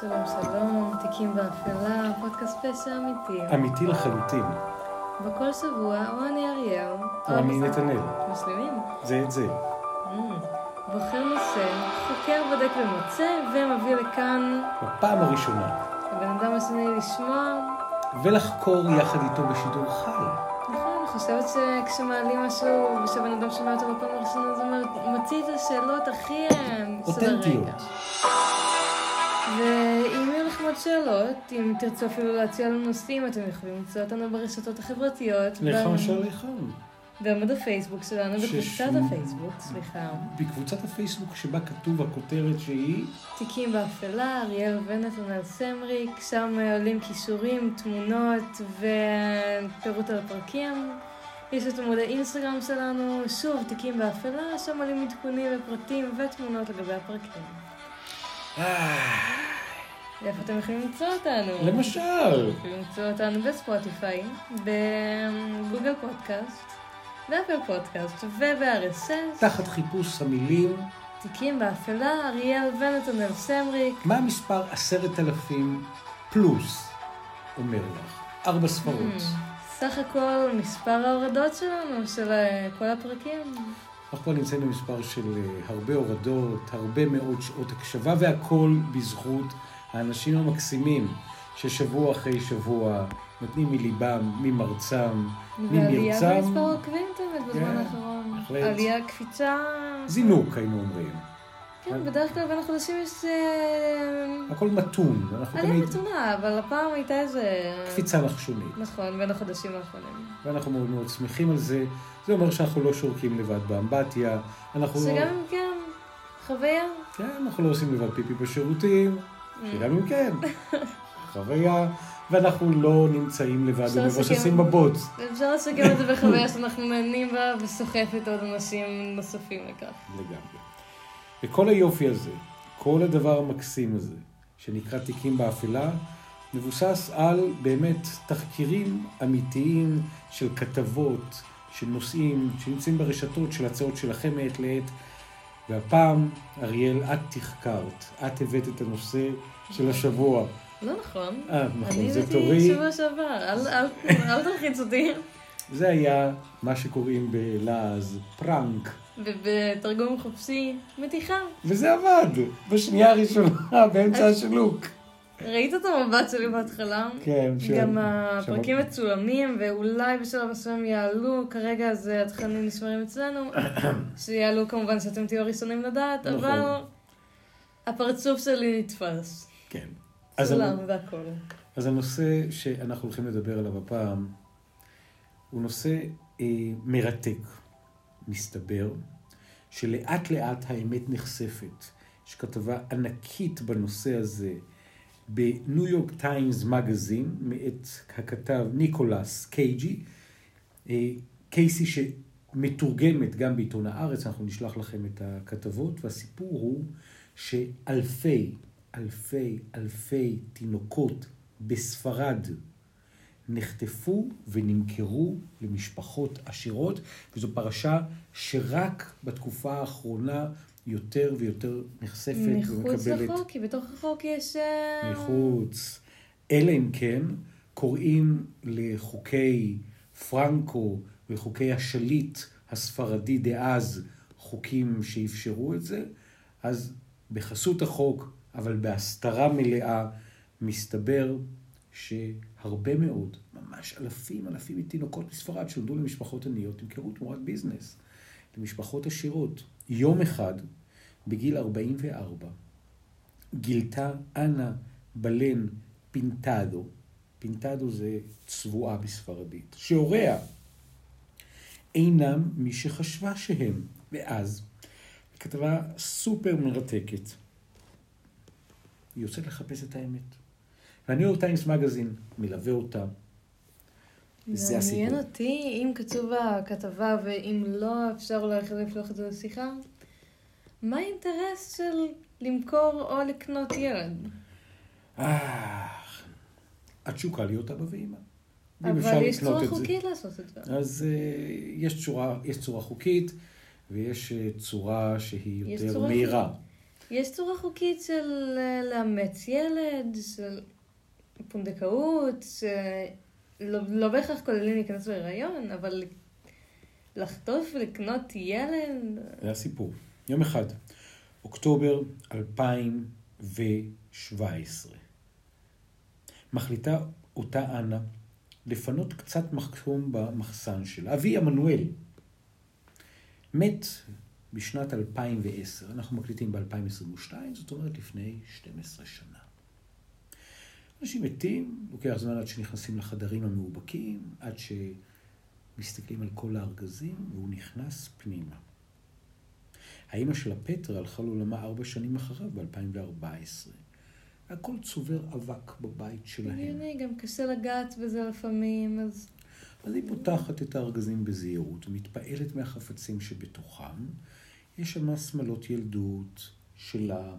שלום שלום, תיקים באפלה, פודקאסט פשע אמיתי. אמיתי לחלוטין. בכל שבוע, או אני אריאל. או אני נתנאל. משלימים. זה את זה. Mm. בוחר נושא, חוקר, בודק ומוצא, ומביא לכאן בפעם הראשונה. הבן אדם השני לשמוע. ולחקור יחד איתו בשידור חי. נכון, אני חושבת שכשמעלים משהו ושהבן אדם שומע אותו בפעם הראשונה, זה מוציא את השאלות הכי אה, אותנטיות. ואם יהיו לכם עוד שאלות, אם תרצו אפילו להציע לנו נושאים, אתם יכולים למצוא אותנו ברשתות החברתיות. לכם אשר לכם. בעמוד הפייסבוק שלנו, שש- בקבוצת הפייסבוק, סליחה. בקבוצת הפייסבוק שבה כתוב הכותרת שהיא תיקים באפלה, אריאל ונתנאל סמריק, שם אה, עולים כישורים, תמונות ופירוט על הפרקים. יש את עמוד האינסטגרם שלנו, שוב, תיקים באפלה, שם עולים עדכונים ופרטים ותמונות לגבי הפרקים. איפה אתם יכולים למצוא אותנו? למשל, אתם יכולים למצוא אותנו בספוטיפיי, בגוגל פודקאסט, באפל פודקאסט וב-RSS, תחת חיפוש המילים, תיקים באפלה, אריאל ונתנאל סמריק. מה המספר עשרת אלפים פלוס אומר לך? ארבע ספרות. Hmm, סך הכל מספר ההורדות שלנו, של אה, כל הפרקים. אנחנו כבר נמצאים במספר של אה, הרבה הורדות, הרבה מאוד שעות הקשבה, והכל בזכות האנשים המקסימים ששבוע אחרי שבוע נותנים מליבם, ממרצם, ועלייה ממרצם. במספר העוקבים תמיד בזמן כן, האחרון. עלייה, קפיצה... זינוק, היינו אומרים. כן, בדרך כלל בין החודשים יש אה, הכל מתון, תמיד מתונה, אבל הפעם הייתה איזה... קפיצה נחשונית, נכון, בין החודשים האחרונים. ואנחנו מאוד מאוד שמחים על זה. זה אומר שאנחנו לא שורקים לבד באמבטיה, אנחנו לא... שגם אם כן, חוויה. כן, אנחנו לא עושים לבד פיפי בשירותים, שגם אם כן, חוויה, ואנחנו לא נמצאים לבד ומבוססים. בבוץ. אפשר לסכם את זה בחוויה שאנחנו נהנים בה וסוחפת עוד אנשים נוספים לכך. לגמרי. וכל היופי הזה, כל הדבר המקסים הזה, שנקרא תיקים באפלה, מבוסס על באמת תחקירים אמיתיים של כתבות, של נושאים, שנמצאים ברשתות, של הצעות שלכם מעת לעת. והפעם, אריאל, את תחקרת, את הבאת את הנושא של השבוע. לא נכון. אה, נכון, אני זה הבאתי תורי. שבוע שעבר, אל- אל אל תלחיץ אותי. זה היה מה שקוראים בלעז פרנק. ובתרגום חופשי, מתיחה. וזה עבד, בשנייה הראשונה, באמצע השלוק. ראית את המבט שלי בהתחלה? כן, ש- גם הפרקים מצולמים, ואולי בשלב מסוים יעלו, כרגע זה התכנים נשמרים אצלנו, שיעלו כמובן שאתם תהיו הראשונים לדעת, נכון. אבל הפרצוף שלי נתפס. כן. צולם. והכל. אז הנושא שאנחנו הולכים לדבר עליו הפעם, הוא נושא אה, מרתק, מסתבר, שלאט לאט האמת נחשפת. יש כתבה ענקית בנושא הזה בניו יורק טיימס מגזין, מאת הכתב ניקולס קייג'י, אה, קייסי שמתורגמת גם בעיתון הארץ, אנחנו נשלח לכם את הכתבות, והסיפור הוא שאלפי, אלפי, אלפי תינוקות בספרד נחטפו ונמכרו למשפחות עשירות, וזו פרשה שרק בתקופה האחרונה יותר ויותר נחשפת מחוץ ומקבלת... לחוק, כי בתוך החוק יש... אה, מחוץ. אלא אם כן קוראים לחוקי פרנקו וחוקי השליט הספרדי דאז חוקים שאפשרו את זה, אז בחסות החוק, אבל בהסתרה מלאה, מסתבר שהרבה מאוד, ממש אלפים אלפים מתינוקות מספרד שנולדו למשפחות עניות, נמכרו תמורת ביזנס למשפחות עשירות. יום אחד, בגיל 44, גילתה אנה בלן פינטדו, פינטדו זה צבועה בספרדית, שהוריה אינם מי שחשבה שהם. ואז, כתבה סופר מרתקת, היא יוצאת לחפש את האמת. והניו יורק טיימס מגזין מלווה אותה. זה מעניין הסיפור. אותי, אם כתוב בכתבה, ואם לא, אפשר אולי אחרי לפתוח את זה לשיחה, מה האינטרס של למכור או לקנות ילד? אה, התשוקה להיות אבא אפשר אבל יש צורה. חוקית לעשות את זה. אז uh, יש, צורה, יש צורה חוקית ויש uh, צורה שהיא יותר מהירה. יש צורה חוקית של אה, לאמץ ילד, של פונדקאות, שלא לא בהכרח כוללים להיכנס להיריון, אבל לחטוף ולקנות ילד. זה הסיפור. יום אחד, אוקטובר 2017, מחליטה אותה אנה לפנות קצת מחסום במחסן שלה. אבי עמנואל מת בשנת 2010, אנחנו מקליטים ב-2022, זאת אומרת לפני 12 שנה. אנשים מתים, לוקח זמן עד שנכנסים לחדרים המאובקים, עד שמסתכלים על כל הארגזים, והוא נכנס פנימה. האימא של הפטר הלכה לעולמה ארבע שנים אחריו, ב-2014. הכל צובר אבק בבית שלהם. הנה, גם קשה לגעת בזה לפעמים, אז... אז היא פותחת את הארגזים בזהירות ומתפעלת מהחפצים שבתוכם. יש שם שמלות ילדות שלה,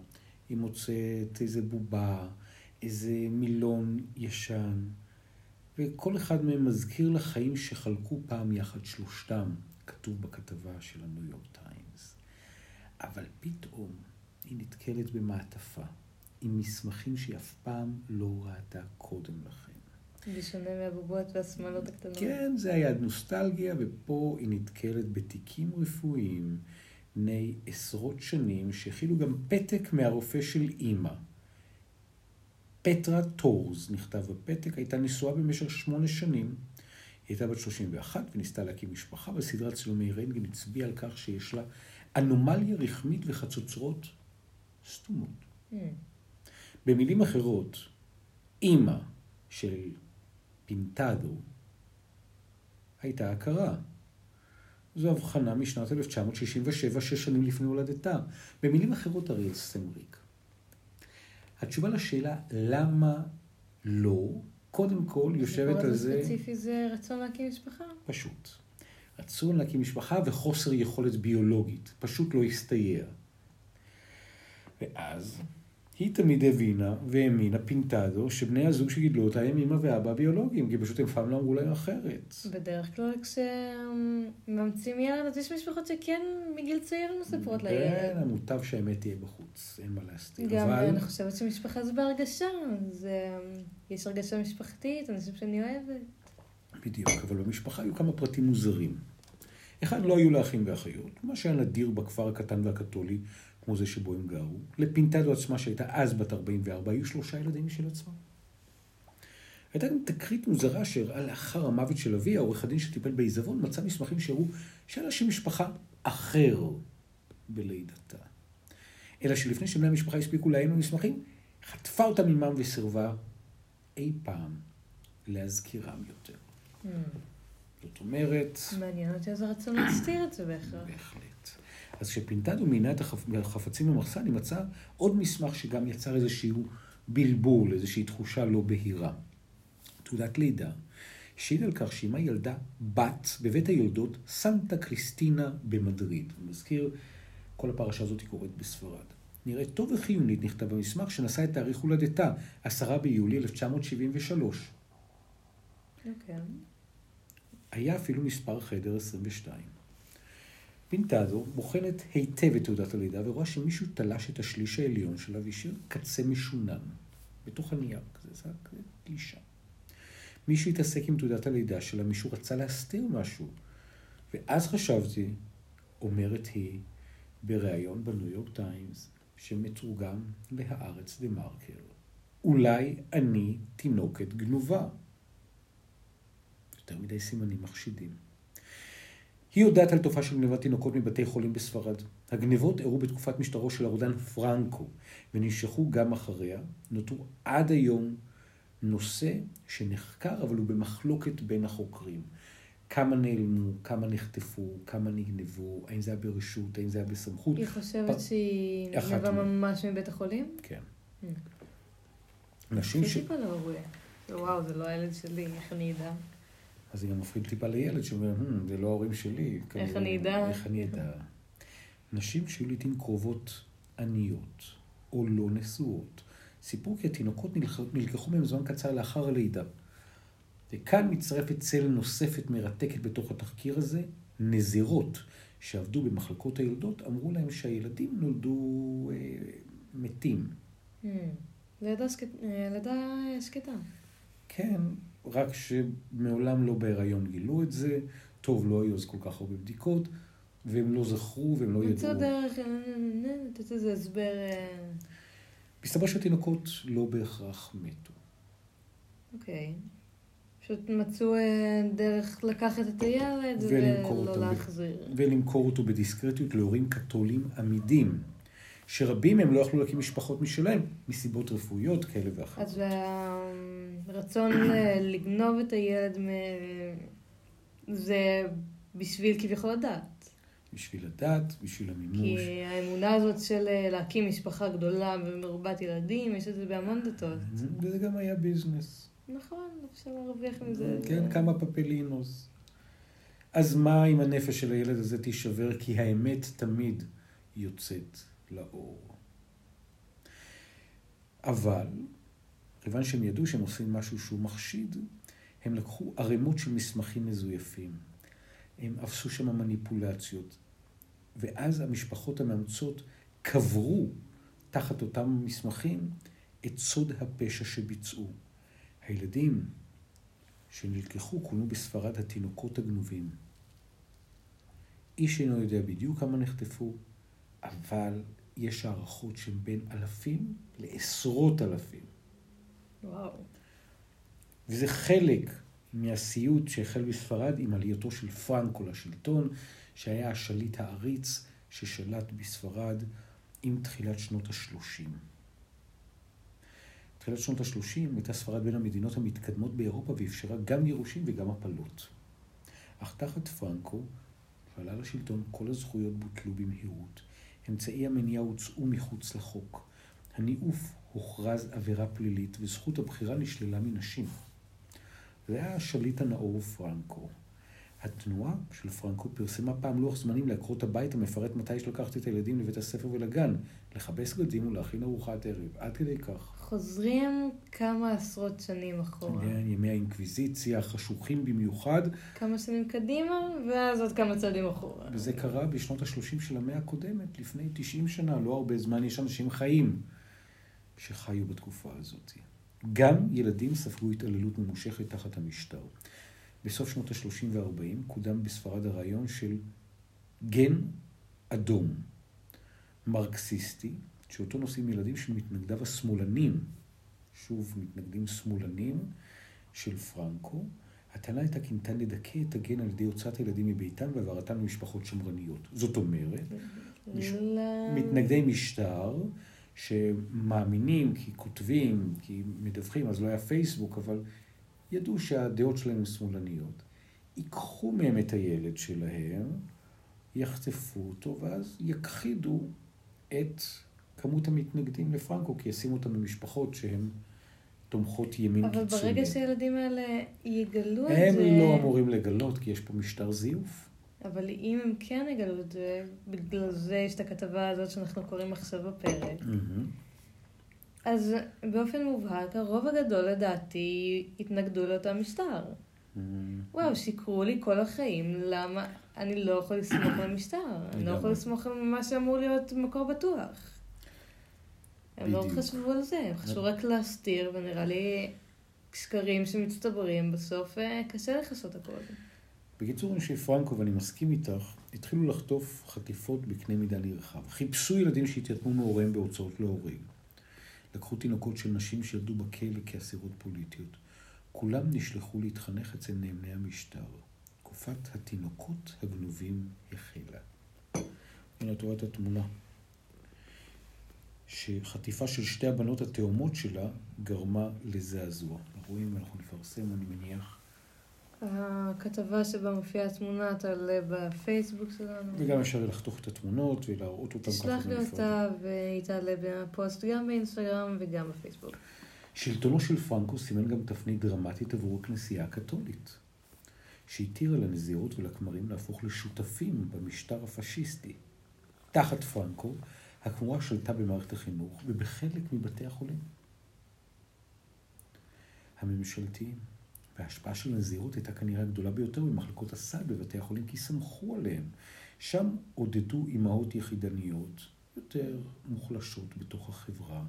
היא מוצאת איזה בובה, איזה מילון ישן, וכל אחד מהם מזכיר לחיים שחלקו פעם יחד שלושתם, כתוב בכתבה של הניו יורק טיימס. אבל פתאום היא נתקלת במעטפה עם מסמכים שהיא אף פעם לא ראתה קודם לכן. בשונה מהבובות והשמלות הקטנות. כן, זה היה נוסטלגיה, ופה היא נתקלת בתיקים רפואיים בני עשרות שנים, שהכילו גם פתק מהרופא של אימא. פטרה טורס נכתב בפתק, הייתה נשואה במשך שמונה שנים. היא הייתה בת 31 וניסתה להקים משפחה, בסדרת צילומי רנטגן הצביעה על כך שיש לה אנומליה רחמית וחצוצרות סתומות. Mm. במילים אחרות, אימא של פינטדו הייתה הכרה. זו הבחנה משנת 1967, שש שנים לפני הולדתה. במילים אחרות, אריאל סמריק. התשובה לשאלה למה לא, קודם כל יושבת על זה... ספציפי זה רצון להקים משפחה? פשוט. רצון להקים משפחה וחוסר יכולת ביולוגית. פשוט לא הסתייע. ואז היא תמיד הבינה והאמינה פינטדו שבני הזוג שגידלו אותה הם אמא ואבא ביולוגיים, כי פשוט הם פעם לא אמרו להם אחרת. בדרך כלל כשממציאים ילד, אז יש משפחות שכן מגיל צעיר מספרות לילד. כן, המוטב שהאמת תהיה בחוץ, אין מה להסתיר. גם אבל... אני חושבת שמשפחה זה בהרגשה, זה... יש הרגשה משפחתית, אנשים שאני אוהבת. בדיוק, אבל במשפחה היו כמה פרטים מוזרים. אחד, לא היו לה אחים ואחיות, מה שהיה נדיר בכפר הקטן והקתולי, כמו זה שבו הם גרו. לפינטדו עצמה, שהייתה אז בת 44, היו שלושה ילדים משל עצמה. הייתה גם תקרית מוזרה שהראה לאחר המוות של אביה, עורך הדין שטיפל בעיזבון, מצא מסמכים שהראו שהיה לה שם משפחה אחר בלידתה. אלא שלפני שבני המשפחה הספיקו לעיין במסמכים, חטפה אותם עמם וסירבה אי פעם להזכירם יותר. Mm. זאת אומרת... מעניין אותי איזה רצון להסתיר את זה בהכרח. בהחלט. אז כשפינטדו מינה את החפצים במחסן, היא מצאה עוד מסמך שגם יצר איזשהו בלבול, איזושהי תחושה לא בהירה. תעודת לידה, שהעיד על כך שאימה ילדה בת בבית היולדות סנטה קריסטינה במדריד. אני מזכיר, כל הפרשה הזאת קורית בספרד. נראה טוב וחיונית נכתב במסמך שנשא את תאריך הולדתה, עשרה ביולי 1973. אוקיי. Okay. היה אפילו מספר חדר 22. פינטזו בוחנת היטב את תעודת הלידה ורואה שמישהו תלש את השליש העליון שלה והשאיר קצה משונן בתוך הנייר כזה, זה גלישה. מישהו התעסק עם תעודת הלידה שלה, מישהו רצה להסתיר משהו. ואז חשבתי, אומרת היא, בריאיון בניו יורק טיימס, שמתורגם להארץ דה מרקר, אולי אני תינוקת גנובה. יותר מדי סימנים מחשידים. היא יודעת על תופעה של גנבת תינוקות מבתי חולים בספרד. הגנבות אירעו בתקופת משטרו של הרודן פרנקו, ונמשכו גם אחריה. נותרו עד היום נושא שנחקר, אבל הוא במחלוקת בין החוקרים. כמה נעלמו, כמה נחטפו, כמה נגנבו, האם זה היה ברשות, האם זה היה בסמכות. היא חושבת פ... שהיא נגנבה ממש מבית החולים? כן. Mm. נשים ש... טיפה לא וואו, זה לא הילד שלי, איך אני אדע? אז זה גם מפחיד טיפה לילד שאומר, hmm, זה לא ההורים שלי. איך אני אדע? איך אני אדע? נשים שהיו לעיתים קרובות עניות או לא נשואות, סיפרו כי התינוקות נלקחו מהם זמן קצר לאחר הלידה. וכאן מצטרפת צל נוספת מרתקת בתוך התחקיר הזה, נזירות שעבדו במחלקות הילדות, אמרו להם שהילדים נולדו אה, מתים. לידה שקט- אה, לידה שקטה. כן, רק שמעולם לא בהיריון גילו את זה, טוב, לא היו אז כל כך הרבה בדיקות, והם לא זכרו והם לא מצאו ידעו. דרך, אה, אה, איזה הסבר, אה, מסתבר שהתינוקות לא בהכרח מתו. אוקיי. פשוט מצאו אה, דרך לקחת את הילד ולא להחזיר. ולמכור אותו בדיסקרטיות להורים קתולים עמידים, שרבים מהם לא יכלו להקים משפחות משלהם, מסיבות רפואיות כאלה ואחרות. אז הרצון ל- לגנוב את הילד מ- זה בשביל כביכול לדעת. בשביל הדת, בשביל המימוש. כי האמונה הזאת של אה, להקים משפחה גדולה ומרובת ילדים, יש את זה בהמון דתות. וזה גם היה ביזנס. נכון, אפשר להרוויח מזה. כן, כמה פפלינוס. אז מה אם הנפש של הילד הזה תישבר? כי האמת תמיד יוצאת לאור. אבל, כיוון שהם ידעו שהם עושים משהו שהוא מחשיד, הם לקחו ערימות של מסמכים מזויפים. הם עשו שם מניפולציות. ואז המשפחות המאמצות קברו תחת אותם מסמכים את סוד הפשע שביצעו. הילדים שנלקחו כונו בספרד התינוקות הגנובים. איש אינו יודע בדיוק כמה נחטפו, אבל יש הערכות שהם בין אלפים לעשרות אלפים. וואו. וזה חלק מהסיוט שהחל בספרד עם עלייתו של פרנקו לשלטון, שהיה השליט העריץ ששלט בספרד עם תחילת שנות השלושים. תחילת שנות השלושים הייתה ספרד בין המדינות המתקדמות באירופה ואפשרה גם גירושים וגם הפלות. אך תחת פרנקו, שעלה לשלטון, כל הזכויות בוטלו במהירות. אמצעי המניעה הוצאו מחוץ לחוק. הניאוף הוכרז עבירה פלילית וזכות הבחירה נשללה מנשים. זה היה השליט הנאור פרנקו. התנועה של פרנקו פרסמה פעם לוח זמנים לעקרות הבית המפרט מתי יש לקחת את הילדים לבית הספר ולגן, לכבס בגדים ולהכין ארוחת ערב, עד כדי כך. חוזרים כמה עשרות שנים אחורה. כן, ימי האינקוויזיציה, חשוכים במיוחד, כמה שנים קדימה, ואז עוד כמה צעדים אחורה. וזה קרה בשנות ה-30 של המאה הקודמת, לפני 90 שנה, לא הרבה זמן, יש אנשים חיים שחיו בתקופה הזאת. גם ילדים ספגו התעללות ממושכת תחת המשטר. בסוף שנות ה-30 וה-40 קודם בספרד הרעיון של גן אדום, מרקסיסטי, שאותו נושאים ילדים של מתנגדיו השמאלנים, שוב, מתנגדים שמאלנים של פרנקו. הטענה הייתה כי ניתן לדכא את הגן על ידי הוצאת הילדים מביתם והעברתם למשפחות שמרניות. זאת אומרת, מש- ל- מתנגדי משטר שמאמינים, כי כותבים, כי מדווחים, אז לא היה פייסבוק, אבל ידעו שהדעות שלהם הן שמאלניות. ייקחו מהם את הילד שלהם, יחטפו אותו, ואז יכחידו את כמות המתנגדים לפרנקו, כי ישימו אותם במשפחות שהן תומכות ימין אבל קיצוני. ברגע שהילדים האלה יגלו את הם זה... לא אמורים לגלות, כי יש פה משטר זיוף. אבל אם הם כן יגלו את זה, בגלל זה יש את הכתבה הזאת שאנחנו קוראים עכשיו בפרק. מהמם. אז באופן מובהק, הרוב הגדול לדעתי התנגדו לאותו משטר. מהמם. וואו, שיקרו לי כל החיים, למה אני לא יכול לסמוך על המשטר? אני לא. יכול לסמוך על מה שאמור להיות מקור בטוח. הם לא. חשבו על זה, הם חשבו רק להסתיר, ונראה לי שקרים שמצטברים, בסוף אה, קשה לכסות הכל. בקיצור, אנשי פרנקו, ואני מסכים איתך, התחילו לחטוף חטיפות בקנה מידה נרחב. חיפשו ילדים שהתייתמו מהוריהם בהוצאות להורים. לקחו תינוקות של נשים שילדו בכלא כאסירות פוליטיות. כולם נשלחו להתחנך אצל נאמני המשטר. תקופת התינוקות הגנובים החלה. הנה, את רואה את התמונה. שחטיפה של שתי הבנות התאומות שלה גרמה לזעזוע. רואים, אנחנו נפרסם, אני מניח. הכתבה שבה מופיעה התמונה תעלה בפייסבוק שלנו. וגם אפשר לחתוך את התמונות ולהראות אותן תשלח לי. אותה והיא תעלה בפוסט גם באינסטגרם וגם בפייסבוק. שלטונו של פרנקו סימן גם תפנית דרמטית עבור הכנסייה הקתולית, שהתירה לנזירות ולכמרים להפוך לשותפים במשטר הפשיסטי. תחת פרנקו, הכמורה שלטה במערכת החינוך ובחלק מבתי החולים. הממשלתיים. וההשפעה של הנזירות הייתה כנראה הגדולה ביותר במחלקות הסל בבתי החולים, כי סמכו עליהם. שם עודדו אימהות יחידניות יותר מוחלשות בתוך החברה,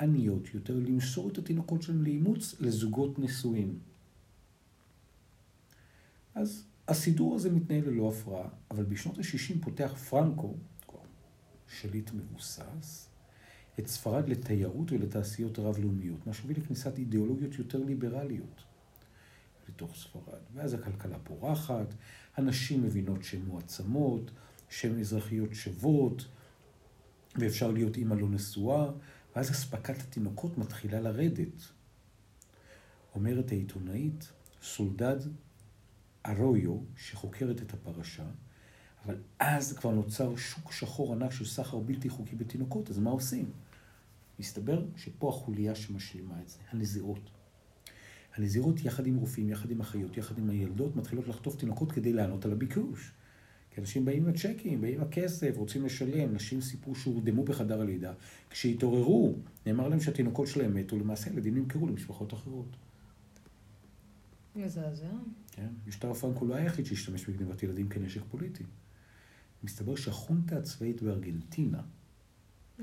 עניות יותר, למסור את התינוקות שלהם לאימוץ לזוגות נשואים. אז הסידור הזה מתנהל ללא הפרעה, אבל בשנות ה-60 פותח פרנקו, שליט מבוסס, את ספרד לתיירות ולתעשיות רב-לאומיות, מה שהוביל לכניסת אידיאולוגיות יותר ליברליות לתוך ספרד. ואז הכלכלה פורחת, הנשים מבינות שהן מועצמות, שהן אזרחיות שוות, ואפשר להיות אימא לא נשואה, ואז אספקת התינוקות מתחילה לרדת. אומרת העיתונאית סולדד ארויו, שחוקרת את הפרשה, אבל אז כבר נוצר שוק שחור ענק של סחר בלתי חוקי בתינוקות, אז מה עושים? מסתבר שפה החוליה שמשלימה את זה, הנזירות. הנזירות יחד עם רופאים, יחד עם אחיות, יחד עם הילדות, מתחילות לחטוף תינוקות כדי לענות על הביקוש. כי אנשים באים עם הצ'קים, באים עם הכסף, רוצים לשלם. נשים סיפרו שהורדמו בחדר הלידה. כשהתעוררו, נאמר להם שהתינוקות שלהם מתו, למעשה ילדים נמכרו למשפחות אחרות. מזעזע. כן, משטר הפרנקו לא היה היחיד שהשתמש בגנבת ילדים כנשק פוליטי. מסתבר שהחונטה הצבאית בארגנטינה, Mm.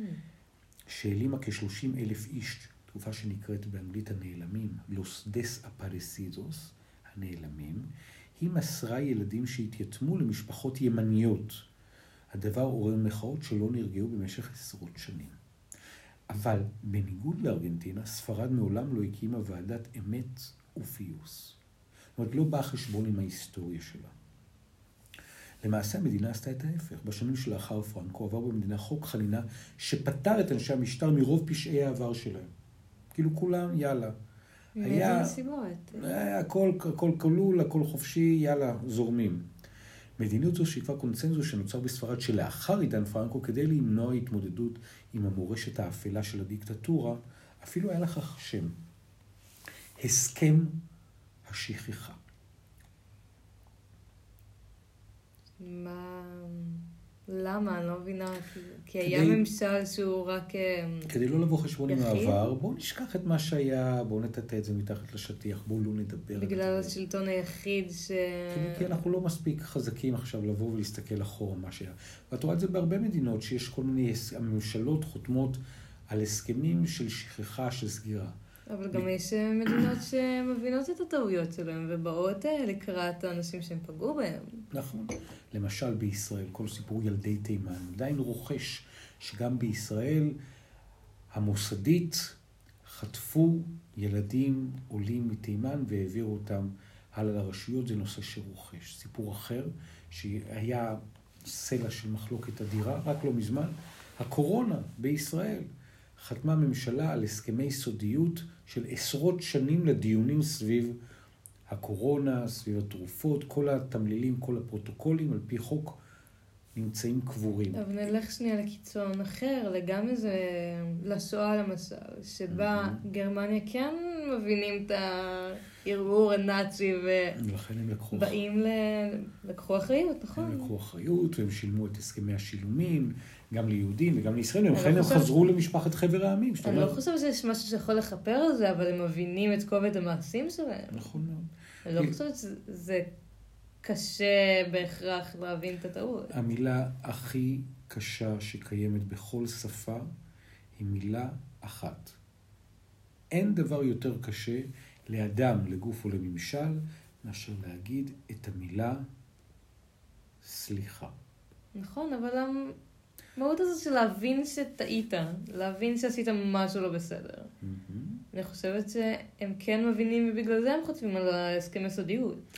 שהעלימה כ-30 אלף איש, תקופה שנקראת באנגלית הנעלמים, Los Desaparecidos, הנעלמים, היא מסרה ילדים שהתייתמו למשפחות ימניות. הדבר עורר מחאות שלא נרגעו במשך עשרות שנים. אבל בניגוד לארגנטינה, ספרד מעולם לא הקימה ועדת אמת ופיוס. זאת אומרת, לא באה חשבון עם ההיסטוריה שלה. למעשה המדינה עשתה את ההפך. בשנים שלאחר פרנקו עבר במדינה חוק חנינה שפטר את אנשי המשטר מרוב פשעי העבר שלהם. כאילו כולם, יאללה. היה- מאיזה נסיבות? היה הכל, הכל כלול, הכל חופשי, יאללה, זורמים. מדיניות זו שיקפה קונצנזוס שנוצר בספרד שלאחר עידן פרנקו כדי למנוע התמודדות עם המורשת האפלה של הדיקטטורה, אפילו היה לכך שם. הסכם השכחה. מה... למה? אני לא מבינה. כי- היה כדי- ממשל שהוא רק... אה, כדי לא לבוא חשבון עם? העבר, בואו נשכח את מה שהיה, בואו נטאטא את זה מתחת לשטיח, בואו לא נדבר בגלל. השלטון היחיד ש... כי- כי אנחנו לא מספיק חזקים עכשיו לבוא ולהסתכל אחורה מה שהיה. ואת רואה את זה בהרבה מדינות, שיש כל מיני, הממשלות חותמות על הסכמים של שכחה, של סגירה. אבל גם יש אה, מדינות שמבינות את הטעויות שלהם ובאות אה, לקראת האנשים שהם פגעו בהם. נכון. למשל בישראל, כל סיפור ילדי תימן עדיין רוכש שגם בישראל המוסדית חטפו ילדים עולים מתימן והעבירו אותם הלאה לרשויות, זה נושא שרוכש. סיפור אחר, שהיה סלע של מחלוקת אדירה, רק לא מזמן, הקורונה בישראל. חתמה ממשלה על הסכמי סודיות של עשרות שנים לדיונים סביב הקורונה, סביב התרופות, כל התמלילים, כל הפרוטוקולים, על פי חוק, נמצאים קבורים. אבל נלך שנייה לקיצון אחר, לגמרי זה לשואה למשל, שבה גרמניה כן מבינים את הערעור הנאצי ולכן הם לקחו, ובאים ל... לקחו אחריות, הם נכון? לקחו אחריות, והם שילמו את הסכמי השילומים, גם ליהודים וגם לישראלים, לא הם חושבת- חזרו למשפחת חבר העמים. אני לא חושבת שיש משהו שיכול לכפר על זה, אבל הם מבינים את כובד המעשים שלהם. נכון מאוד. אני לא חושבת שזה קשה בהכרח להבין את הטעות. המילה הכי קשה שקיימת בכל שפה היא מילה אחת. אין דבר יותר קשה לאדם, לגוף או לממשל, מאשר להגיד את המילה סליחה. נכון, אבל המהות הזאת של להבין שטעית, להבין שעשית משהו לא בסדר. אני חושבת שהם כן מבינים ובגלל זה הם חותמים על הסכמי סודיות.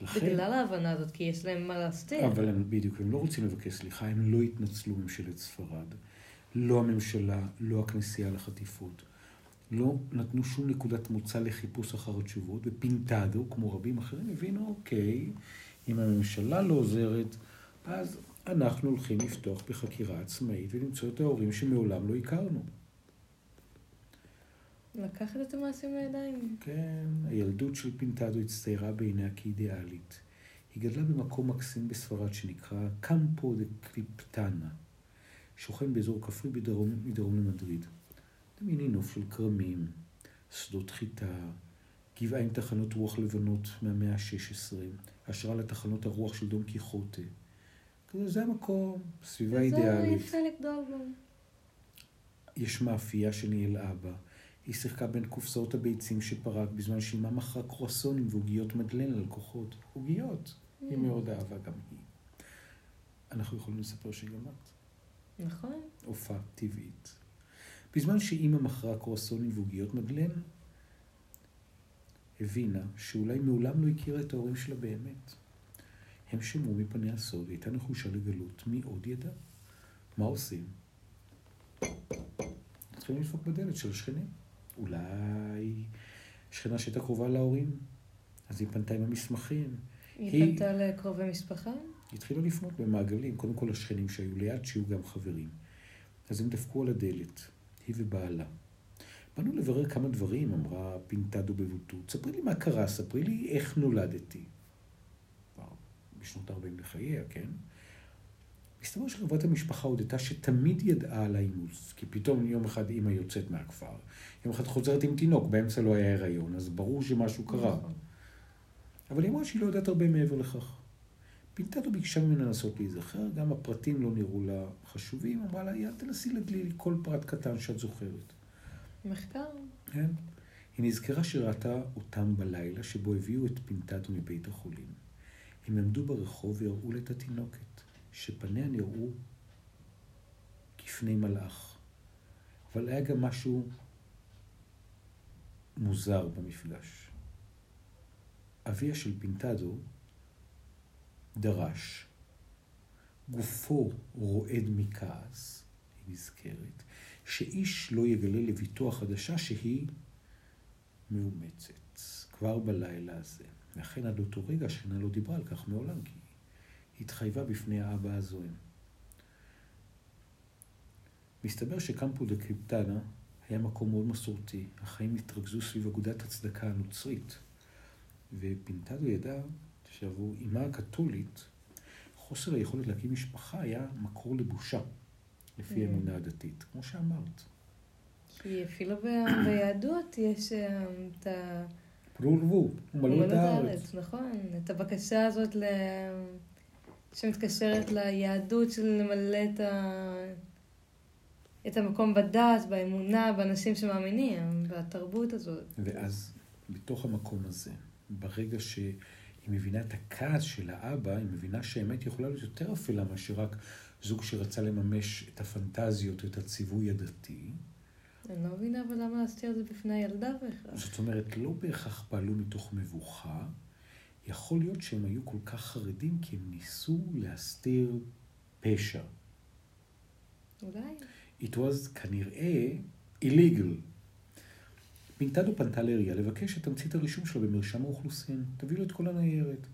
לכן, בגלל ההבנה הזאת, כי יש להם מה להסתיר. אבל הם בדיוק, הם לא רוצים לבקש סליחה, הם לא התנצלו ממשלת ספרד. לא הממשלה, לא הכנסייה לחטיפות. לא נתנו שום נקודת מוצא לחיפוש אחר התשובות, ופינטדו, כמו רבים אחרים, הבינו, אוקיי, אם הממשלה לא עוזרת, אז אנחנו הולכים לפתוח בחקירה עצמאית ולמצוא את ההורים שמעולם לא הכרנו. לקחת את המעשים לידיים. כן, הילדות של פינטדו הצטיירה בעיניה כאידיאלית. היא גדלה במקום מקסים בספרד שנקרא קמפו דה קליפטנה, שוכן באזור כפרי בדרום, מדרום למדריד. דמייני נוף של כרמים, שדות חיטה, גבעה עם תחנות רוח לבנות מהמאה ה-16, השראה לתחנות הרוח של דון קיחוטה. כזה, זה המקום, סביבה זה אידיאלית. חלק טוב בו. יש מאפייה שניהלה בה. היא שיחקה בין קופסאות הביצים שפרק בזמן שאימה מכרה קרואסונים ועוגיות מדלן ללקוחות. עוגיות. היא מאוד אהבה גם היא. אנחנו יכולים לספר שגם את. נכון. הופעה טבעית. בזמן שאימא מכרה קרואסונים ועוגיות מדלן, הבינה שאולי מעולם לא הכירה את ההורים שלה באמת. הם שמעו מפני הסוד, הייתה נחושה לגלות, מי עוד ידע? מה עושים? מתחילים לדפוק בדלת של השכנים. אולי שכנה שהייתה קרובה להורים, אז היא פנתה עם המסמכים. היא היא- פנתה לקרובי משפחה? היא התחילה לפנות במעגלים, קודם כל השכנים שהיו ליד, שיהיו גם חברים. אז הם דפקו על הדלת, היא ובעלה. באנו לברר כמה דברים, אמרה פינטדו בבוטות. ספרי לי מה קרה, ספרי לי איך נולדתי. בשנות ה-40 לחייה, כן? מסתבר שקרובת המשפחה הודתה שתמיד ידעה על האימוץ, כי פתאום יום אחד אימא יוצאת מהכפר, יום אחד חוזרת עם תינוק, באמצע לא היה הריון, אז ברור שמשהו קרה. נכון. אבל היא אמרה שהיא לא יודעת הרבה מעבר לכך. פינטטו ביקשה ממנה לנסות להיזכר, גם הפרטים לא נראו לה חשובים, אמרה לה, יאללה, תנסי להדליל לי כל פרט קטן שאת זוכרת. מחקר. כן? היא נזכרה שראתה אותם בלילה שבו הביאו את פינטטו מבית החולים. הם עמדו ברחוב והראו לה את התינוקת, שפניה נראו כפני מלאך. אבל היה גם משהו מוזר במפגש. אביה של פינטדו דרש, גופו רועד מכעס, היא נזכרת, שאיש לא יגלה לביתו החדשה שהיא מאומצת, כבר בלילה הזה. ואכן עד אותו רגע השכנה לא דיברה על כך מעולם, כי היא התחייבה בפני האבא הזוהם. מסתבר שקמפו דה קריפטנה היה מקום מאוד מסורתי. החיים התרכזו סביב אגודת הצדקה הנוצרית. ופינטדו ידע שעבור אמה הקתולית, חוסר היכולת להקים משפחה היה מקור לבושה, לפי Mm. האמונה הדתית, כמו שאמרת. כי אפילו ב- ביהדות יש אה, את ה... פרו ורבו, מלאו את הארץ. נכון. את הבקשה הזאת ל... שמתקשרת ליהדות של למלא את, ה... את המקום בדת, באמונה, באנשים שמאמינים, בתרבות הזאת. ואז, בתוך המקום הזה, ברגע שהיא מבינה את הכעס של האבא, היא מבינה שהאמת יכולה להיות יותר אפלה מאשר רק זוג שרצה לממש את הפנטזיות, את הציווי הדתי. אני לא מבינה אבל למה להסתיר את זה בפני הילדה בהכרח. זאת אומרת, לא בהכרח פעלו מתוך מבוכה, יכול להיות שהם היו כל כך חרדים כי הם ניסו להסתיר פשע. אולי. It was כנראה illegal. פינטדו פנתה לעירייה לבקש את תמצית הרישום שלו במרשם האוכלוסין. תביא לו את כל הניירת.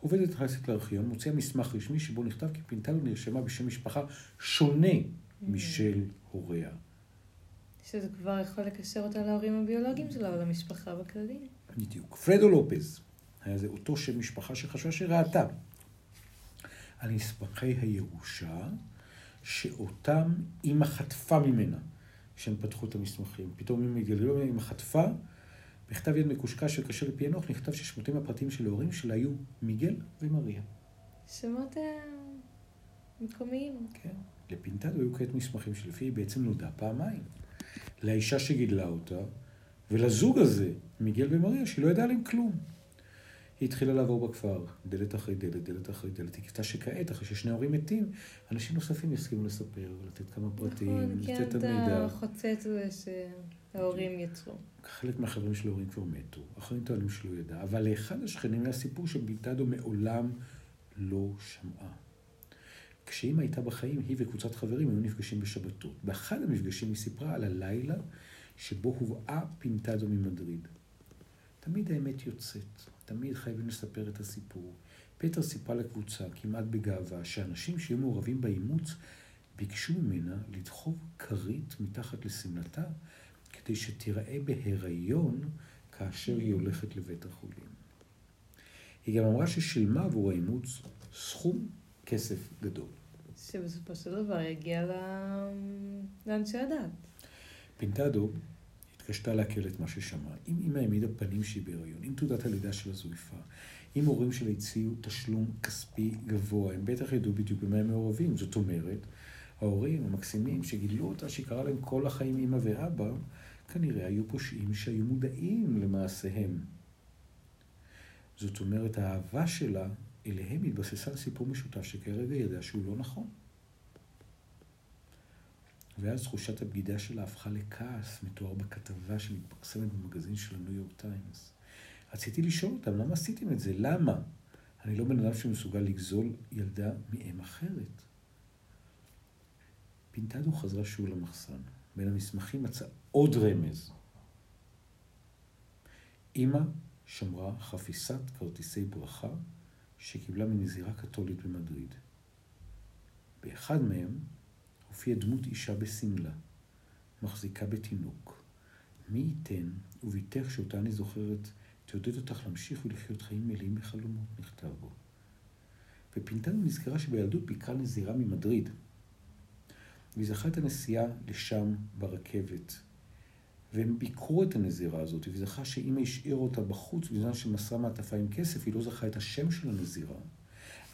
עובדת נכנסת לארכיון, מוציאה מסמך רשמי שבו נכתב כי פינטדו נרשמה בשם משפחה שונה משל הוריה. שזה כבר יכול לקשר אותה להורים הביולוגיים שלה או למשפחה בכללי. בדיוק. פרדו לופז, היה זה אותו שם משפחה שחשבה שראתה. על נספחי הירושה, שאותם אימא חטפה ממנה כשהם פתחו את המסמכים. פתאום הם התגלגלו, אימא חטפה, בכתב יד מקושקש שקשה לפענוח נכתב ששמותיהם הפרטיים של ההורים שלה היו מיגל ומריה. שמות אה, מקומיים. כן. לפינטדו היו כעת מסמכים שלפי היא בעצם נולדה פעמיים. לאישה שגידלה אותה, ולזוג הזה, מיגל ומריה, שהיא לא ידעה עליהם כלום. היא התחילה לעבור בכפר, דלת אחרי דלת, דלת אחרי דלת. היא קיוותה שכעת, אחרי ששני ההורים מתים, אנשים נוספים יסכימו לספר, לתת כמה פרטים, נכון, כן, לתת את את המידע. החוצץ הזה שההורים יצרו. חלק מהחברים של ההורים כבר מתו, אחרים טוענים שלא ידע, אבל לאחד השכנים היה סיפור שבילטדו מעולם לא שמעה. כשאימא הייתה בחיים, היא וקבוצת חברים היו נפגשים בשבתות. באחד המפגשים היא סיפרה על הלילה שבו הובאה פינטדו ממדריד. תמיד האמת יוצאת, תמיד חייבים לספר את הסיפור. פטר סיפרה לקבוצה, כמעט בגאווה, שאנשים שהיו מעורבים באימוץ ביקשו ממנה לדחוב כרית מתחת לשמלתה כדי שתיראה בהיריון כאשר היא הולכת לבית החולים. היא גם אמרה ששילמה עבור האימוץ סכום כסף גדול. שבסופו של דבר יגיע לאנשי הדת. פינטדו התקשתה לעכל את מה ששמעה. אם אמא העמידה פנים שהיא בהיריון, עם תעודת הלידה שלה זויפה, אם הורים שלה הציעו תשלום כספי גבוה, הם בטח ידעו בדיוק במה הם מעורבים. זאת אומרת, ההורים המקסימים שגידלו אותה, שקרא להם כל החיים אמא ואבא, כנראה היו פושעים שהיו מודעים למעשיהם. זאת אומרת, האהבה שלה אליהם התבססה על סיפור משותף שכרגע ידע שהוא לא נכון. ואז תחושת הבגידה שלה הפכה לכעס מתואר בכתבה שמתפרסמת במגזין של הניו יורק טיימס. רציתי לשאול אותם, למה עשיתם את זה? למה? אני לא בן אדם שמסוגל לגזול ילדה מאם אחרת. פינטדו חזרה שוב למחסן. בין המסמכים מצא עוד רמז. אמא שמרה חפיסת כרטיסי ברכה שקיבלה מנזירה קתולית במדריד. באחד מהם הופיעה דמות אישה בשמלה, מחזיקה בתינוק. מי ייתן וביתך שאותה אני זוכרת תעודד אותך להמשיך ולחיות חיים מלאים בחלומות, נכתב בו. ופינטנו נזכרה שבילדות ביקרה נזירה ממדריד, והיא זכה את הנסיעה לשם ברכבת. והם ביקרו את הנזירה הזאת, והיא זכה שאימא השאירה אותה בחוץ בזמן שמסרה מעטפה עם כסף, היא לא זכה את השם של הנזירה,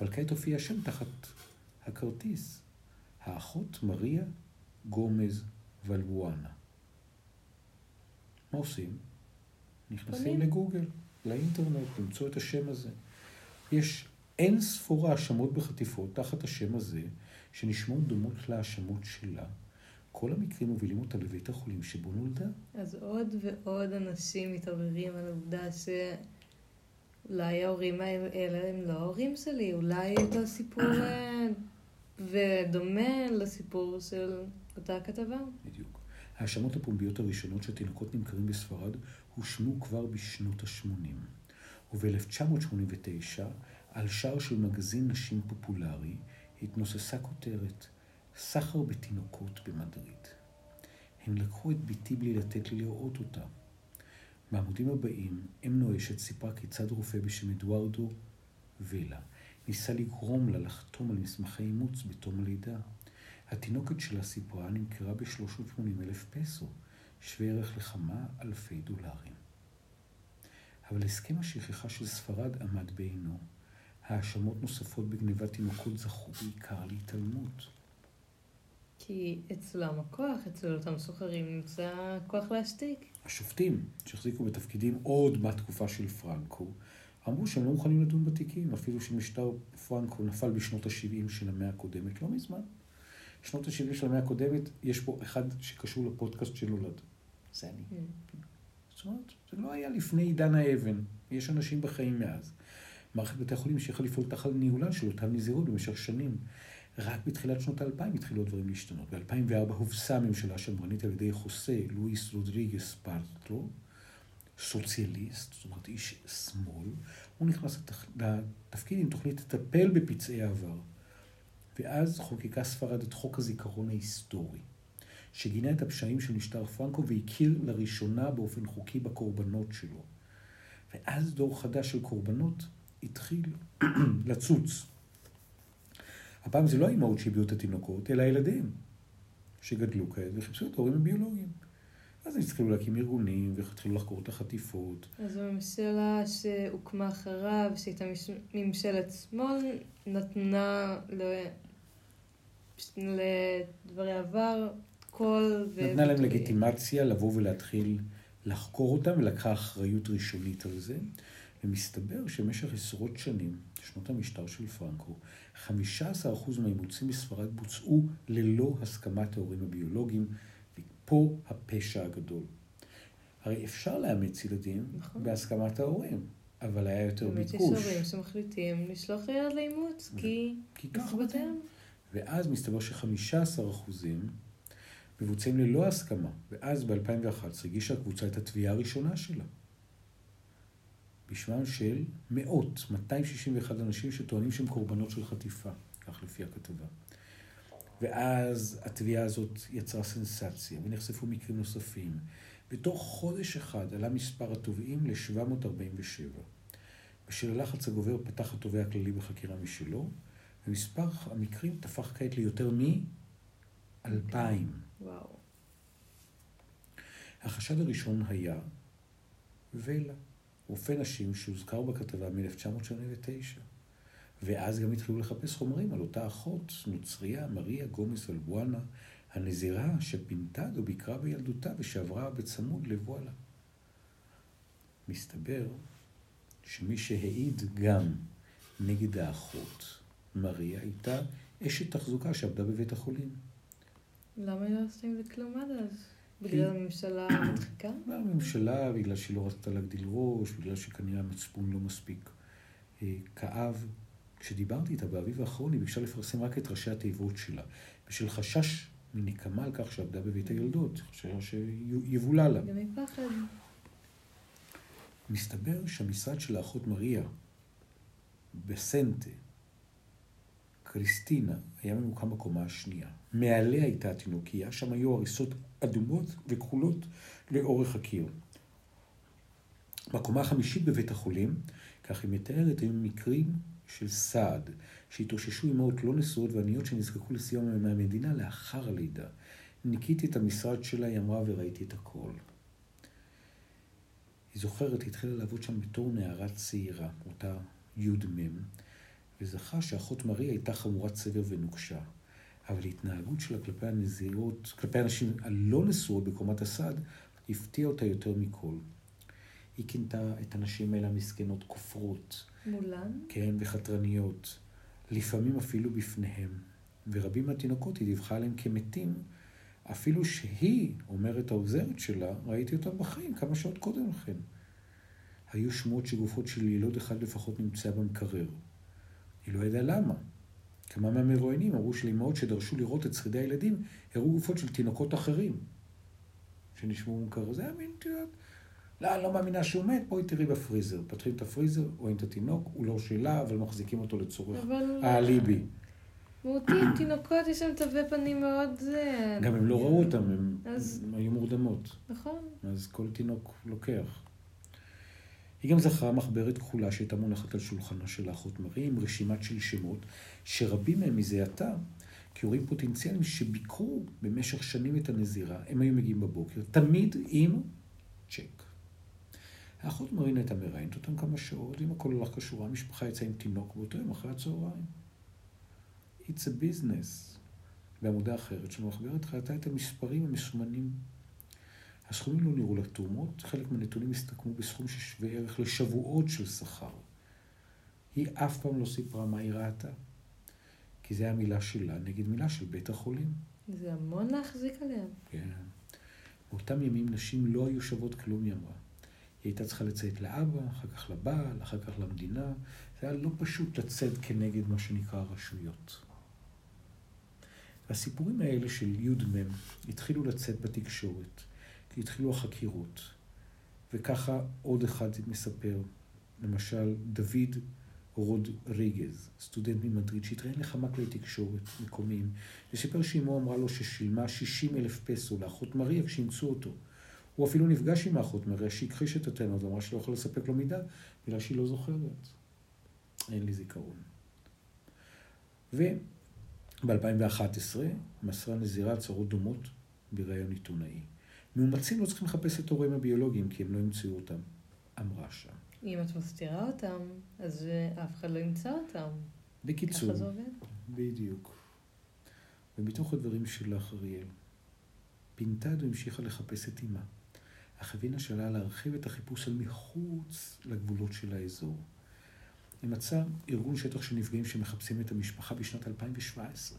אבל כעת הופיע השם תחת הכרטיס. האחות מריה גומז ולבואנה. מה עושים? נכנסים פנים. לגוגל, לאינטרנט, למצוא את השם הזה. יש אין ספור האשמות בחטיפות תחת השם הזה, שנשמעות דומות להאשמות שלה. כל המקרים מובילים אותה לבית החולים שבו נולדה. אז עוד ועוד אנשים מתעוררים על העובדה שאולי ההורים האלה הם לא ההורים שלי, אולי אותו סיפור אה, ודומה לסיפור של אותה כתבה. בדיוק. ההאשמות הפומביות הראשונות שתינוקות נמכרים בספרד הושמו כבר בשנות ה-80. וב-1989, על שער של מגזין נשים פופולרי, התנוססה כותרת סחר בתינוקות במדריד. הם לקחו את בתי בלי לתת לי לראות אותה. בעמודים הבאים, אם נואשת סיפרה כיצד רופא בשם אדוארדו וילה ניסה לגרום לה לחתום על מסמכי אימוץ בתום הלידה. התינוקת שלה סיפרה נמכרה ב-380 אלף פסו, שווה ערך לכמה אלפי דולרים. אבל הסכם השכחה של ספרד עמד בעינו. האשמות נוספות בגניבת תינוקות זכו בעיקר להתעלמות. כי אצלם הכוח, אצל אותם סוחרים נמצא כוח להשתיק. השופטים, שהחזיקו בתפקידים עוד בתקופה של פרנקו, אמרו שהם לא מוכנים לדון בתיקים, אפילו שמשטר פרנקו נפל בשנות ה-70 של המאה הקודמת, לא מזמן. שנות ה-70 של המאה הקודמת, יש פה אחד שקשור לפודקאסט שנולד. זה אני. Mm. זאת אומרת, זה לא היה לפני עידן האבן, יש אנשים בחיים מאז. מערכת בתי החולים המשיכה לפעול תחת ניהולן של אותן נזירות במשך שנים. רק בתחילת שנות האלפיים התחילו הדברים להשתנות. ב-2004 הובסה הממשלה השמרנית על ידי חוסה לואיס רודריגס פרטו, סוציאליסט, זאת אומרת איש שמאל. הוא נכנס לתפקיד עם תוכנית לטפל בפצעי העבר. ואז חוקקה ספרד את חוק הזיכרון ההיסטורי, שגינה את הפשעים של משטר פרנקו והכיר לראשונה באופן חוקי בקורבנות שלו. ואז דור חדש של קורבנות התחיל לצוץ. הפעם זה לא האימהות שהביאו את התינוקות, אלא הילדים שגדלו כעת וחיפשו את ההורים הביולוגיים. אז הם התחילו להקים ארגונים והתחילו לחקור את החטיפות. אז הממשלה שהוקמה אחריו, שהייתה ממשלת שמאל, נתנה לדברי עבר קול ו... נתנה להם לגיטימציה לבוא ולהתחיל לחקור אותם ולקחה אחריות ראשונית על זה. ומסתבר שבמשך עשרות שנים, שנות המשטר של פרנקו, 15% מהאימוצים בספרד בוצעו ללא הסכמת ההורים הביולוגיים, ופה הפשע הגדול. הרי אפשר לאמץ ילדים נכון. בהסכמת ההורים, אבל היה יותר ביקוש. באמת יש הורים שמחליטים לשלוח ילד לאימוץ, כי... כי ככה. ואז מסתבר ש-15% מבוצעים ללא הסכמה, ואז ב-2011 הגישה הקבוצה את התביעה הראשונה שלה. בשמם של מאות, 261 אנשים שטוענים שהם קורבנות של חטיפה, כך לפי הכתבה. ואז התביעה הזאת יצרה סנסציה, ונחשפו מקרים נוספים. בתוך חודש אחד עלה מספר התובעים ל-747. בשל הלחץ הגובר פתח התובע הכללי בחקירה משלו, ומספר המקרים טפח כעת ליותר מ-2,000. וואו. החשד הראשון היה ולה. רופא נשים שהוזכר בכתבה מ-1989. ואז גם התחילו לחפש חומרים על אותה אחות, נוצריה, מריה גומס אלבואנה, הנזירה שפינתה או ביקרה בילדותה ושעברה בצמוד לבואלה. מסתבר שמי שהעיד גם נגד האחות, מריה, הייתה אשת תחזוקה שעבדה בבית החולים. למה לא עשתה עם זה כלום עד אז? בגלל הממשלה המדחיקה? בגלל הממשלה, בגלל שהיא לא רצתה להגדיל ראש, בגלל שכנראה המצפון לא מספיק אה, כאב. כשדיברתי איתה באביב האחרון, היא ביקשה לפרסם רק את ראשי התיבות שלה, בשל חשש מנקמה על כך שעבדה בבית היולדות, חשש שיבולע לה. גם מפחד. מסתבר שהמשרד של האחות מריה, בסנטה, קריסטינה, היה ממוקם בקומה השנייה. מעליה הייתה התינוקייה, שם היו הריסות אדומות וכחולות לאורך הקיר. בקומה החמישית בבית החולים, כך היא מתארת, היו מקרים של סעד, שהתאוששו אמהות לא נשואות ועניות שנזקקו לסיוע מהמדינה לאחר הלידה. ניקיתי את המשרד שלה, היא אמרה, וראיתי את הכל. היא זוכרת, היא התחילה לעבוד שם בתור נערה צעירה, אותה י"מ, וזכה שאחות מריה הייתה חמורת סבר ונוקשה. אבל ההתנהגות שלה כלפי הנזירות, כלפי הנשים הלא נשואות בקומת הסעד, הפתיעה אותה יותר מכל. היא כינתה את הנשים האלה המסכנות כופרות. מולן? כן, וחתרניות. לפעמים אפילו בפניהם. ורבים מהתינוקות היא דיווחה עליהם כמתים, אפילו שהיא, אומרת העוזרת שלה, ראיתי אותם בחיים כמה שעות קודם לכן. היו שמועות שגופות של ילוד אחד לפחות נמצאה במקרר. היא לא ידעה למה. כמה מהמרואיינים אמרו שלאמהות שדרשו לראות את שרידי הילדים, הראו גופות של תינוקות אחרים שנשמעו במקרר. זה היה מין, את יודעת, לא, אני לא מאמינה שהוא מת, בואי תראי בפריזר. פותחים את הפריזר, רואים את התינוק, הוא לא שלה, אבל מחזיקים אותו לצורך האליבי. מהותי, תינוקות יש להם תווי פנים מאוד... אה, גם הם לא ראו אותם. הם היו מורדמות. נכון. אז כל תינוק לוקח. היא גם זכרה מחברת כחולה שהייתה מונחת על שולחנה של האחות מרי עם רשימת של שמות, שרבים מהם מזה עתה, כהורים פוטנציאליים שביקרו במשך שנים את הנזירה, הם היו מגיעים בבוקר, תמיד עם צ'ק. האחות מרין הייתה מראיינת אותם כמה שעות, אם הכל הלך כשורה, המשפחה יצאה עם תינוק באותו יום אחרי הצהריים. It's a business. בעמודה אחרת של מחברת חייתה את המספרים המסומנים. הסכומים לא נראו לתרומות, חלק מהנתונים הסתכמו בסכום ששווה ערך לשבועות של שכר. היא אף פעם לא סיפרה מה היא ראתה, כי זה המילה שלה נגד מילה של בית החולים. זה המון להחזיק עליהם. כן. באותם ימים נשים לא היו שוות כלום, היא אמרה. היא הייתה צריכה לציית לאבא, אחר כך לבעל, אחר כך למדינה. זה היה לא פשוט לצאת כנגד מה שנקרא הרשויות. והסיפורים האלה של י"מ התחילו לצאת בתקשורת, כי התחילו החקירות. וככה עוד אחד מספר, למשל דוד רודריגז, סטודנט ממדריד, שהתראיין לכמה כלי תקשורת מקומיים, וסיפר שאמו אמרה לו ששילמה 60 אלף פסו לאחות מריה כשאימצו אותו. הוא אפילו נפגש עם האחות מריה שהכחיש את הטענות ואמרה שלא יכול לספק לו מידע בגלל שהיא לא זוכרת. אין לי זיכרון. וב-2011 מסרה נזירה הצהרות דומות בראיון עיתונאי. מאומצים לא צריכים לחפש את הוריהם הביולוגיים כי הם לא ימצאו אותם, אמרה שם. אם את מסתירה אותם, אז אף אחד לא ימצא אותם. בקיצור, ככה זה עובד. בדיוק. ומתוך הדברים שלך, אריאל, פינטדו המשיכה לחפש את אמה. אך הבינה שעלה להרחיב את החיפוש אל מחוץ לגבולות של האזור. היא מצאה ארגון שטח של נפגעים שמחפשים את המשפחה בשנת 2017,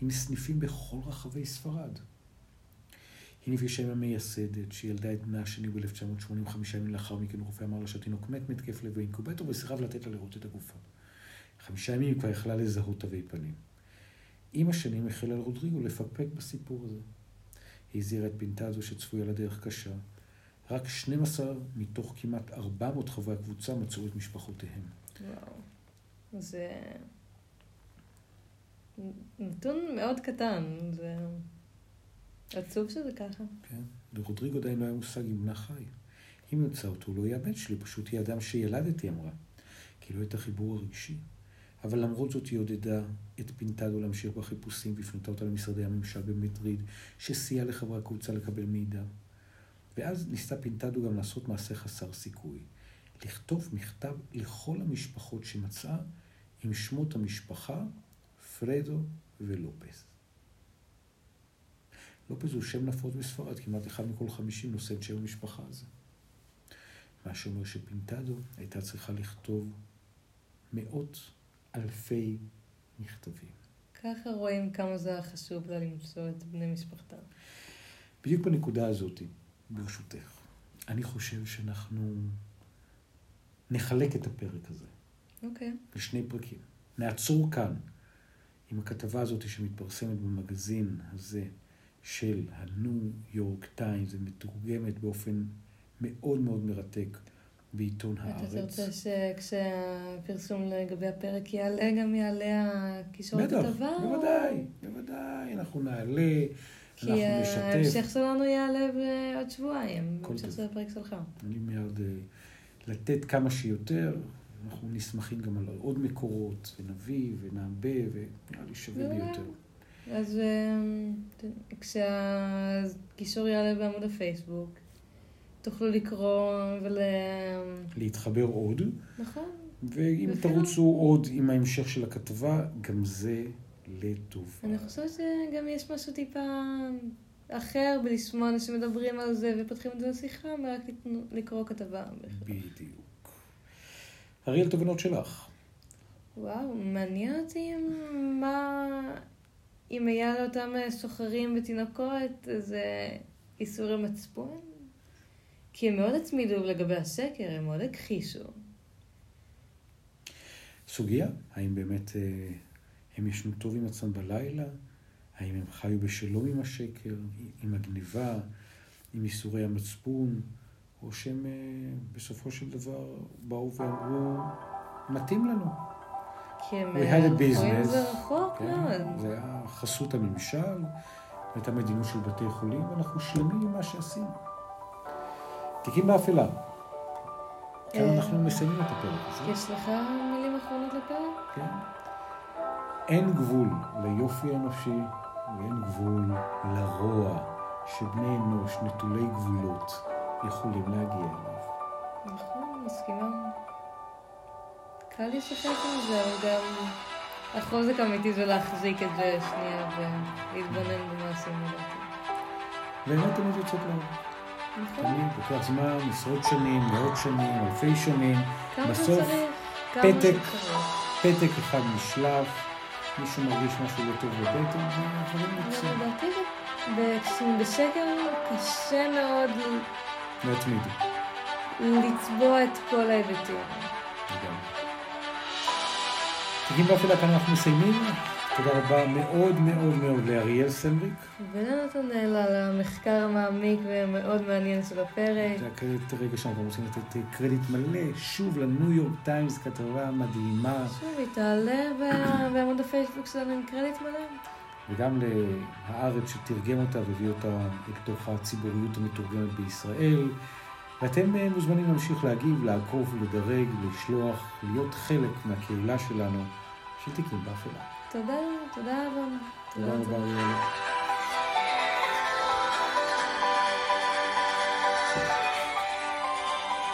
עם סניפים בכל רחבי ספרד. היא נפגשה עם המייסדת, שילדה את בנה השני ב-1985 ימים לאחר מכן, רופא אמר לה שהתינוק מת מתקף לב באינקובטור וסירב לתת לה לראות את הגופה. חמישה ימים היא כבר יכלה לזהות תווי פנים. עם השנים החלה רודריגו לפקפק בסיפור הזה. היא הזהירה את פינטזו שצפויה לדרך קשה. רק 12 מתוך כמעט 400 חברי הקבוצה מצאו את משפחותיהם. וואו. זה נתון מאוד קטן. זה עצוב שזה ככה. כן, לרודריגו עדיין לא היה מושג אם בנה חי. אם ימצא אותו, הוא לא יהיה הבן שלי, פשוט יהיה אדם שילדתי, אמרה. כי לא את החיבור הרגשי. אבל למרות זאת היא עודדה את פינטדו להמשיך בחיפושים והפנתה אותה למשרדי הממשל במדריד, שסייע לחברי הקבוצה לקבל מידע. ואז ניסתה פינטדו גם לעשות מעשה חסר סיכוי. לכתוב מכתב לכל המשפחות שמצאה עם שמות המשפחה פרדו ולופס. לופס הוא שם נפוץ בספרד, כמעט אחד מכל חמישים נושא את שם המשפחה הזה. מה שאומר שפינטדו הייתה צריכה לכתוב מאות אלפי מכתבים. ככה רואים כמה זה היה חשוב לה למצוא את בני משפחתה. בדיוק בנקודה הזאת, ברשותך, אני חושב שאנחנו נחלק את הפרק הזה אוקיי. לשני פרקים. נעצור כאן עם הכתבה הזאת שמתפרסמת במגזין הזה של הניו יורק טיימס ומתורגמת באופן מאוד מאוד מרתק בעיתון אתה הארץ. רוצה שכשהפרסום לגבי הפרק יעלה, גם יעלה הקישור בטח, לכתבה? או- בוודאי, בוודאי, אנחנו נעלה, כי אנחנו ההמשך נשתף. שלנו יעלה בעוד שבועיים, בהמשך. של הפרק שלך. אני מיד אה, לתת כמה שיותר, אנחנו נסמכים גם על עוד מקורות, ונביא ונעבה, ונראה לי שווה. ביותר. אז אמ, כשהקישור יעלה בעמוד הפייסבוק, תוכלו לקרוא ול... להתחבר עוד, נכון, ואם ואפילו- תרוצו עוד עם ההמשך של הכתבה, גם זה לטובה. אני חושבת שגם יש משהו טיפה אחר בלשמוע אנשים מדברים על זה ופותחים את זה לשיחה, מרק לתנו- לקרוא כתבה. בדיוק. אריאל, תובנות שלך. וואו, מעניין אותי מה... אם היה לאותם סוחרים ותינוקות איזה איסורי מצפון? כי הם מאוד הצמידו לגבי הסקר, הם מאוד הכחישו. סוגיה, האם באמת אה, הם ישנו טוב עם עצמם בלילה? האם הם חיו בשלום עם השקר, עם הגניבה, עם ייסורי המצפון, או שהם אה, בסופו של דבר באו ואמרו, מתאים לנו. כי הם הלכו עם business. זה רחוק כן? מאוד. זה היה חסות הממשל, הייתה מדיניות של בתי חולים, ואנחנו שלמים עם מה שעשינו. תיקים באפלה. כאן אה, אנחנו מסיימים את הפרק הזה. יש לך מילים אחרונות לפרק? כן. אין גבול ליופי האנושי ואין גבול לרוע שבני אנוש נטולי גבולות יכולים להגיע אליו. נכון, מסכימה. קל לשחק עם זה, אבל גם החוזק האמיתי זה להחזיק את זה שנייה ולהתבונן במעשים לדעתי. והאמת תמיד יוצאת לאור. נכון. תמיד לוקח זמן, עשרות שנים, מאות שנים, אלפי שנים. כמה בסוף, פתק. פתק אחד נשלח, מישהו מרגיש משהו לא טוב בבטן, והדברים יוצאים. לדעתי ב- בשקר קשה מאוד להתמיד. לצבוע את כל ההיבטים. תיקים באפלה כאן אנחנו מסיימים. תודה רבה מאוד מאוד מאוד לאריאל סמריק. ולנתנאל על המחקר המעמיק והמאוד מעניין של הפרק. זה הקרדיט רגע שאנחנו רוצים לתת קרדיט מלא, שוב לניו יורק טיימס, כתבה מדהימה, שוב, היא תעלה בעמוד הפייסבוק שלנו עם קרדיט מלא. וגם להארץ שתרגם אותה והביא אותה לתוך הציבוריות המתורגמת בישראל. ואתם אה, מוזמנים להמשיך להגיב, לעקוב, לדרג, לשלוח, להיות חלק מהקהילה שלנו של תיקים באפלה. תודה, תודה רבה. תודה רבה.